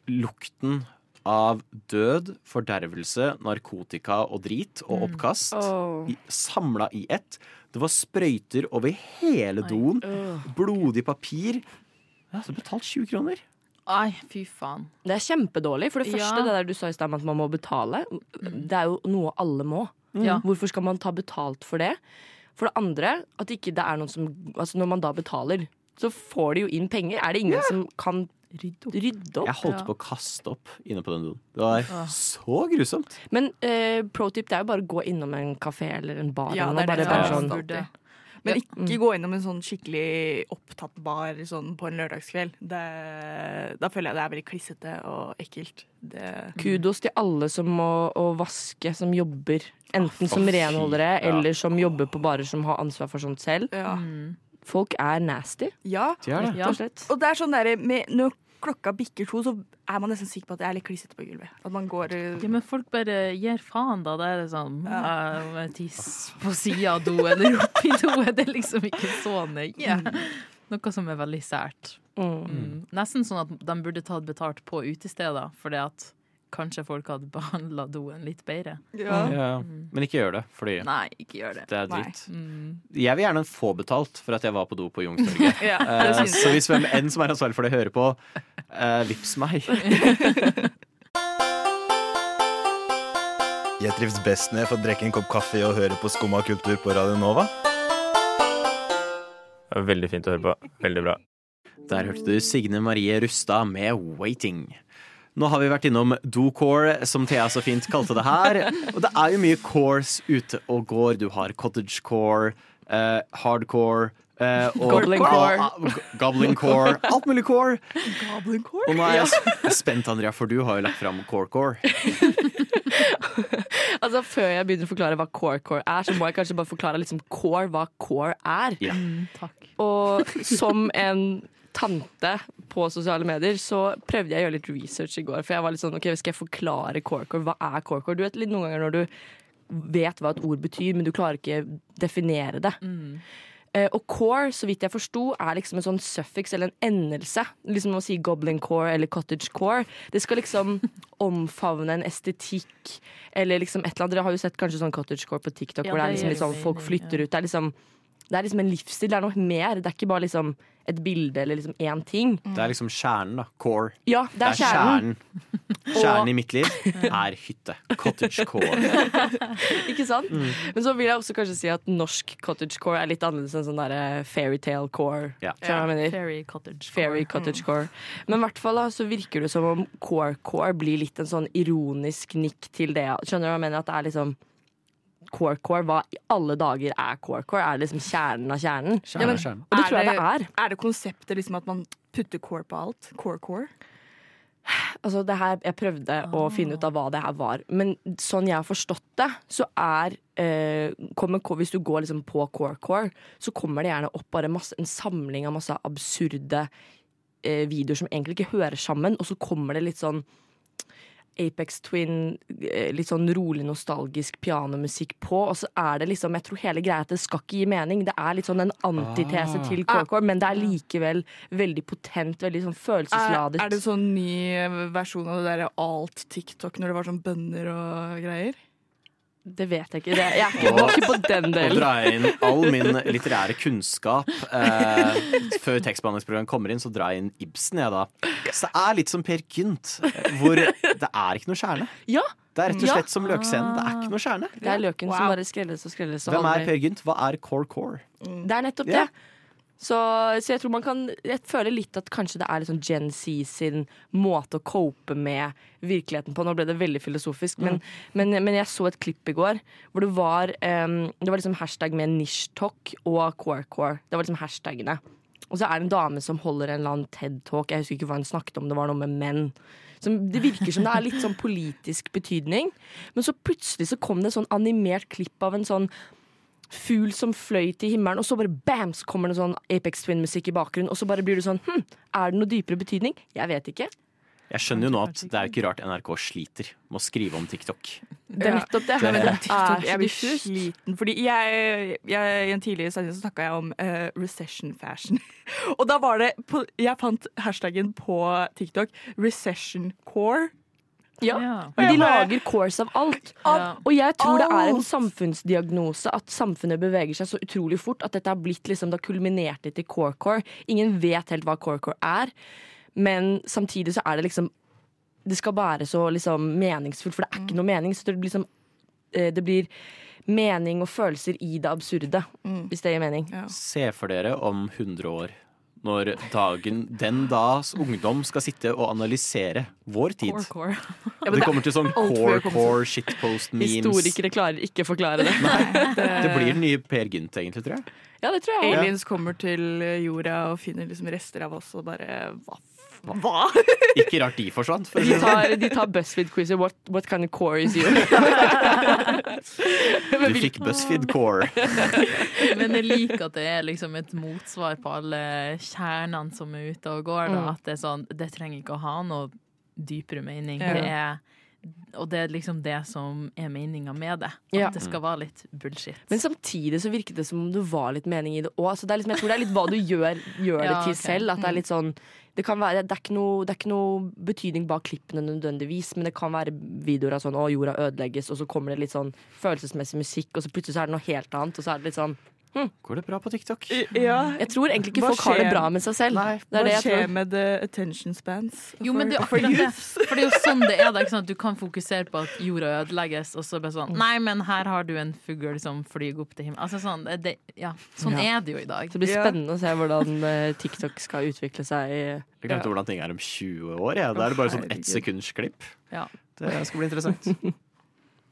[SPEAKER 1] lukten av død, fordervelse, narkotika og drit og
[SPEAKER 2] Mm.
[SPEAKER 1] oppkast
[SPEAKER 6] mm.
[SPEAKER 1] i- samla i ett. Det var sprøyter over hele doen. Blodig papir. Jeg har betalt 20 kroner.
[SPEAKER 2] Ai, fy faen.
[SPEAKER 6] Det er kjempedårlig. For det
[SPEAKER 2] Ja.
[SPEAKER 6] første, det der du sa i stad om at man må betale, det er jo noe alle må.
[SPEAKER 2] Ja.
[SPEAKER 6] Hvorfor skal man ta betalt for det? For det andre, at ikke det er noen som Altså når man da betaler, så får de jo inn penger. Er det ingen som kan rydde opp?
[SPEAKER 1] Jeg holdt på å kaste opp inne på den doen. Det var så grusomt.
[SPEAKER 6] Men eh, pro tip, det er jo bare å gå innom en kafé eller en bar.
[SPEAKER 5] Ja,
[SPEAKER 6] eller
[SPEAKER 5] det
[SPEAKER 6] noe,
[SPEAKER 5] er det
[SPEAKER 6] bare, bare sånn.
[SPEAKER 5] Men ikke gå innom en sånn skikkelig opptatt bar sånn på en lørdagskveld. Det, da føler jeg det er veldig klissete og ekkelt. Det,
[SPEAKER 6] Kudos til alle som må å vaske, som jobber. Enten som renholdere eller som jobber på barer som har ansvar for sånt selv.
[SPEAKER 5] Ja.
[SPEAKER 6] Folk er nasty.
[SPEAKER 5] Ja, rett og slett. Og det er sånn der, med, når klokka bikker to, så er man nesten sikker på at det er litt klissete på gulvet. At man går eh,
[SPEAKER 2] Ja, men folk bare gir faen, da. Det er det sånn eh, Tiss på sida av do eller oppi do. Det er liksom ikke så nøye. Noe som er veldig sært. Mm. Nesten sånn at de burde tatt betalt på utesteder, fordi at kanskje folk hadde behandla doen litt bedre.
[SPEAKER 1] Ja. Men ikke gjør det, fordi
[SPEAKER 2] Nei, ikke gjør det.
[SPEAKER 1] det er dritt.
[SPEAKER 2] Mm.
[SPEAKER 1] Jeg vil gjerne få betalt for at jeg var på do på Youngstorget.
[SPEAKER 2] Ja, det
[SPEAKER 1] Eh, så hvis hvem enn som er ansvarlig for det, hører på, uh, vips meg.
[SPEAKER 14] Jeg trives best når jeg får drikke en kopp kaffe og høre på Skumma kultur på Radio Nova.
[SPEAKER 15] Veldig fint å høre på. Veldig bra.
[SPEAKER 1] Der hørte du Signe Marie Rustad med 'Waiting'. Nå har vi vært innom do-core, som Thea så fint kalte det her. Og det er jo mye cores ute og går. Du har cottagecore, eh, hardcore eh, og
[SPEAKER 6] Goblincore.
[SPEAKER 1] Ah, ah, Goblincore. Alt mulig core.
[SPEAKER 5] Goblincore?
[SPEAKER 1] Og nå er jeg spent, Andrea, for du har jo lagt fram corecore.
[SPEAKER 6] Altså Før jeg begynner å forklare hva core-core er, så må jeg kanskje bare forklare liksom core hva core er.
[SPEAKER 1] Ja. Takk.
[SPEAKER 6] Og som en tante på sosiale medier, så prøvde jeg å gjøre litt research i går. For jeg var litt sånn, ok, skal jeg forklare core-core? Hva er core-core? Du vet litt noen ganger når du vet hva et ord betyr, men du klarer ikke definere det. Eh, og core, så vidt jeg forsto, er liksom en sånn suffix eller en endelse. Liksom å si goblin core eller cottage core. Det skal liksom omfavne en estetikk eller liksom et eller annet. Dere har jo sett kanskje sånn cottage core på TikTok
[SPEAKER 2] Ja,
[SPEAKER 6] hvor det er liksom litt sånn folk flytter ut. Det er liksom Det er liksom en livsstil. Det er noe mer. Det er ikke bare liksom et bilde eller liksom én ting.
[SPEAKER 1] Det er liksom kjernen, da. Core.
[SPEAKER 6] Ja, det er kjernen.
[SPEAKER 1] Kjernen i mitt liv er hytte. Cottage core.
[SPEAKER 6] Ikke sant?
[SPEAKER 1] Mm.
[SPEAKER 6] Men så vil jeg også kanskje si at norsk cottagecore er litt annerledes enn sånn derre fairytale core.
[SPEAKER 1] Ja.
[SPEAKER 6] Mener?
[SPEAKER 2] Fairy cottage.
[SPEAKER 6] Fairy cottage core. Men i hvert fall da, så virker det som om core-core blir litt en sånn ironisk nikk til det. Skjønner du hva jeg mener? At det er liksom core-core. Hva i alle dager er core-core? Er det liksom kjernen av kjernen?
[SPEAKER 5] Ja, men
[SPEAKER 6] Og det tror jeg det er.
[SPEAKER 5] Er det konseptet liksom at man putter core på alt? Core-core?
[SPEAKER 6] Altså det her, Jeg prøvde å finne ut av hva det her var, men sånn jeg har forstått det, så er eh, kommer, Hvis du går liksom på core-core, så kommer det gjerne opp bare masse, en samling av masse absurde eh, videoer som egentlig ikke hører sammen, og så kommer det litt sånn Apex Twin, eh, litt sånn rolig nostalgisk pianomusikk på, og så er det liksom Jeg tror hele greia er at det skal ikke gi mening. Det er litt sånn en antitese
[SPEAKER 5] Ah.
[SPEAKER 6] til core-core, men det er likevel veldig potent, veldig sånn
[SPEAKER 5] Er,
[SPEAKER 6] følelsesladet.
[SPEAKER 5] er det sånn ny versjon av det derre alt-TikTok når det var sånn bønner og greier?
[SPEAKER 6] Det vet jeg ikke. Det, jeg er ikke, og, ikke på den
[SPEAKER 1] Å
[SPEAKER 6] delen.
[SPEAKER 1] dra inn all min litterære kunnskap eh, før tekstbehandlingsprogrammet kommer inn, så drar jeg inn Ibsen, jeg da. Så det er litt som Per Gynt, hvor det er ikke noe kjerne.
[SPEAKER 6] Ja.
[SPEAKER 1] Det er rett og
[SPEAKER 6] Ja.
[SPEAKER 1] slett som løkscenen. Det er ikke noe kjerne.
[SPEAKER 6] Det er løken som bare skrelles og skrelles. og
[SPEAKER 1] Hvem er Per Gynt? Hva er core core?
[SPEAKER 6] Det er nettopp
[SPEAKER 1] det.
[SPEAKER 6] det. Så, så jeg tror man kan Jeg føler litt at kanskje det er liksom Gen Z sin måte å cope med virkeligheten på. Nå ble det veldig filosofisk, men, men, men jeg så et klipp i går hvor det var um, Det var liksom hashtag med nishtalk og core-core. Det var liksom hashtagene. Og så er det en dame som holder en eller annen TED-talk. Jeg husker ikke hva hun snakket om, det var noe med menn. Som, det virker som det er litt sånn politisk betydning. Men så plutselig så kom det en sånn animert klipp av en sånn fugl som fløy til himmelen, og så bare bam, så kommer det sånn Apex Twin-musikk i bakgrunnen, og så bare blir du sånn hm, er det noe dypere betydning? Jeg vet ikke.
[SPEAKER 1] Jeg skjønner jo nå at det er ikke rart NRK sliter med å skrive om TikTok.
[SPEAKER 6] Det er nettopp det.
[SPEAKER 1] Det-
[SPEAKER 6] Men
[SPEAKER 5] TikTok,
[SPEAKER 6] er
[SPEAKER 5] jeg blir sliten. Fordi jeg, jeg, I en tidligere sending så snakka jeg om uh, recession fashion. Og da var det på, Jeg fant hashtaggen på TikTok. Recession core.
[SPEAKER 6] Ja, men de lager course av alt. Og jeg tror det er en samfunnsdiagnose at samfunnet beveger seg så utrolig fort at dette har blitt liksom, det har kulminert litt i core-core. Ingen vet helt hva core-core er, men samtidig så er det liksom Det skal være så liksom meningsfullt, for det er ikke noe mening. Så det blir liksom eh, Det blir mening og følelser i det absurde, hvis det gir mening.
[SPEAKER 1] Se for dere om 100 år, når dagen, den dags ungdom skal sitte og analysere vår tid.
[SPEAKER 2] Core-core.
[SPEAKER 6] Ja, men
[SPEAKER 1] det kommer til sånn
[SPEAKER 6] det kommer
[SPEAKER 1] core-core shitpost-memes.
[SPEAKER 6] Historikere klarer ikke å forklare det.
[SPEAKER 1] Nei, Det blir den nye Per Gynt, egentlig, tror jeg.
[SPEAKER 6] Ja, det tror jeg.
[SPEAKER 5] Aliens kommer til jorda og finner liksom rester av oss og bare Hva? Hva?
[SPEAKER 1] Ikke rart de forsvant. For
[SPEAKER 6] De
[SPEAKER 1] sånn.
[SPEAKER 6] tar, de tar BuzzFeed-quizer. What, what kind of core is you?
[SPEAKER 1] Du fikk BuzzFeed core.
[SPEAKER 2] Men jeg liker at det er liksom et motsvar på alle kjernene som er ute og går. Da.
[SPEAKER 6] Mm.
[SPEAKER 2] At det er sånn Det trenger ikke å ha noe dypere mening.
[SPEAKER 6] Ja.
[SPEAKER 2] Det er, og det er liksom det som er meninga med det. At
[SPEAKER 6] Ja.
[SPEAKER 2] det skal være litt bullshit.
[SPEAKER 6] Men samtidig så virket det som om det var litt mening i det òg. Altså liksom, jeg tror det er litt hva du gjør, gjør det til
[SPEAKER 2] okay.
[SPEAKER 6] selv. At det er
[SPEAKER 2] Mm.
[SPEAKER 6] litt sånn det, kan være, det, er noe, det er ikke noe betydning bak klippene nødvendigvis, men det kan være videoer av sånn 'Å, jorda ødelegges', og så kommer det litt sånn følelsesmessig musikk, og så plutselig så er det noe helt annet, og så er det litt sånn hm.
[SPEAKER 1] Går det bra på TikTok?
[SPEAKER 5] Ja.
[SPEAKER 6] Jeg tror egentlig ikke
[SPEAKER 5] Hva
[SPEAKER 6] folk har det bra med seg selv. Det
[SPEAKER 5] Hva
[SPEAKER 6] det jeg
[SPEAKER 5] skjer med the attention spans?
[SPEAKER 2] Jo, men det
[SPEAKER 5] for, for
[SPEAKER 2] det. For det er jo sånn det er. Det er ikke sånn at Du kan fokusere på at jorda ødelegges, og så bare sånn Nei, men her har du en fugl som flyr opp til himmelen. Altså sånn, det- ja, sånn
[SPEAKER 6] Ja.
[SPEAKER 2] er det jo i dag.
[SPEAKER 6] Så det blir spennende å se hvordan eh, TikTok skal utvikle seg.
[SPEAKER 1] Jeg glemte hvordan ting er om 20 år. Ja. Da er det bare sånn ett sekunds klipp.
[SPEAKER 2] Ja.
[SPEAKER 1] Det skal bli interessant.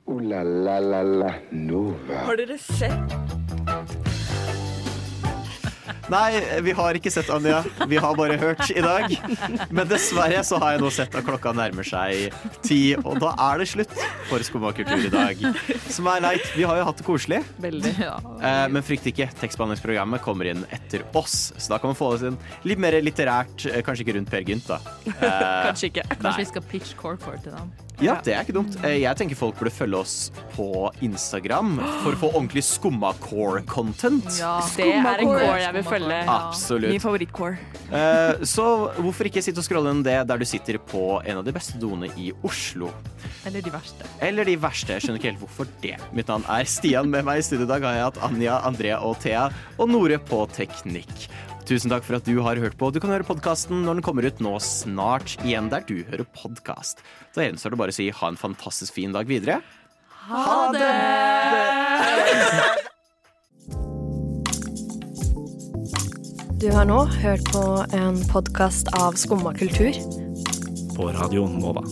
[SPEAKER 16] Ooh la la la la Nova.
[SPEAKER 5] Har dere sett
[SPEAKER 1] Nei, vi har ikke sett Anja. Vi har bare hørt i dag. Men dessverre så har jeg nå sett at klokka nærmer seg ti, og da er det slutt for Skumma kultur i dag. Som er leit. Vi har jo hatt det koselig.
[SPEAKER 6] Veldig.
[SPEAKER 1] ja. men frykt ikke, tekstbehandlingsprogrammet kommer inn etter oss. Så da kan man få oss inn litt mer litterært, eh, kanskje ikke rundt Per Gynt, da. Eh,
[SPEAKER 6] Kanskje ikke.
[SPEAKER 2] Kanskje
[SPEAKER 1] Nei.
[SPEAKER 2] vi skal pitch core-core til dem.
[SPEAKER 1] Ja, det er ikke dumt. Eh, Jeg tenker folk burde følge oss på Instagram for å få ordentlig skumma core-content.
[SPEAKER 6] Ja, Det er en core jeg vil følge.
[SPEAKER 1] Absolutt.
[SPEAKER 5] Min favorittcore.
[SPEAKER 1] Eh, Så hvorfor ikke sitte og scrolle inn det der du sitter på en av de beste doene i Oslo.
[SPEAKER 2] Eller de verste.
[SPEAKER 1] Eller de verste. Jeg skjønner ikke helt hvorfor det. Mitt navn er Stian. Med meg i studio i dag har jeg hatt Anja, Andrea og Thea, og Nore på teknikk. Tusen takk for at du har hørt på. Du kan høre podkasten når den kommer ut nå snart igjen der du hører podkast. Da gjenstår det bare å si ha en fantastisk fin dag videre.
[SPEAKER 2] Ha det!
[SPEAKER 17] Du har nå hørt på en podkast av Skumma kultur.
[SPEAKER 15] På Radio Nova.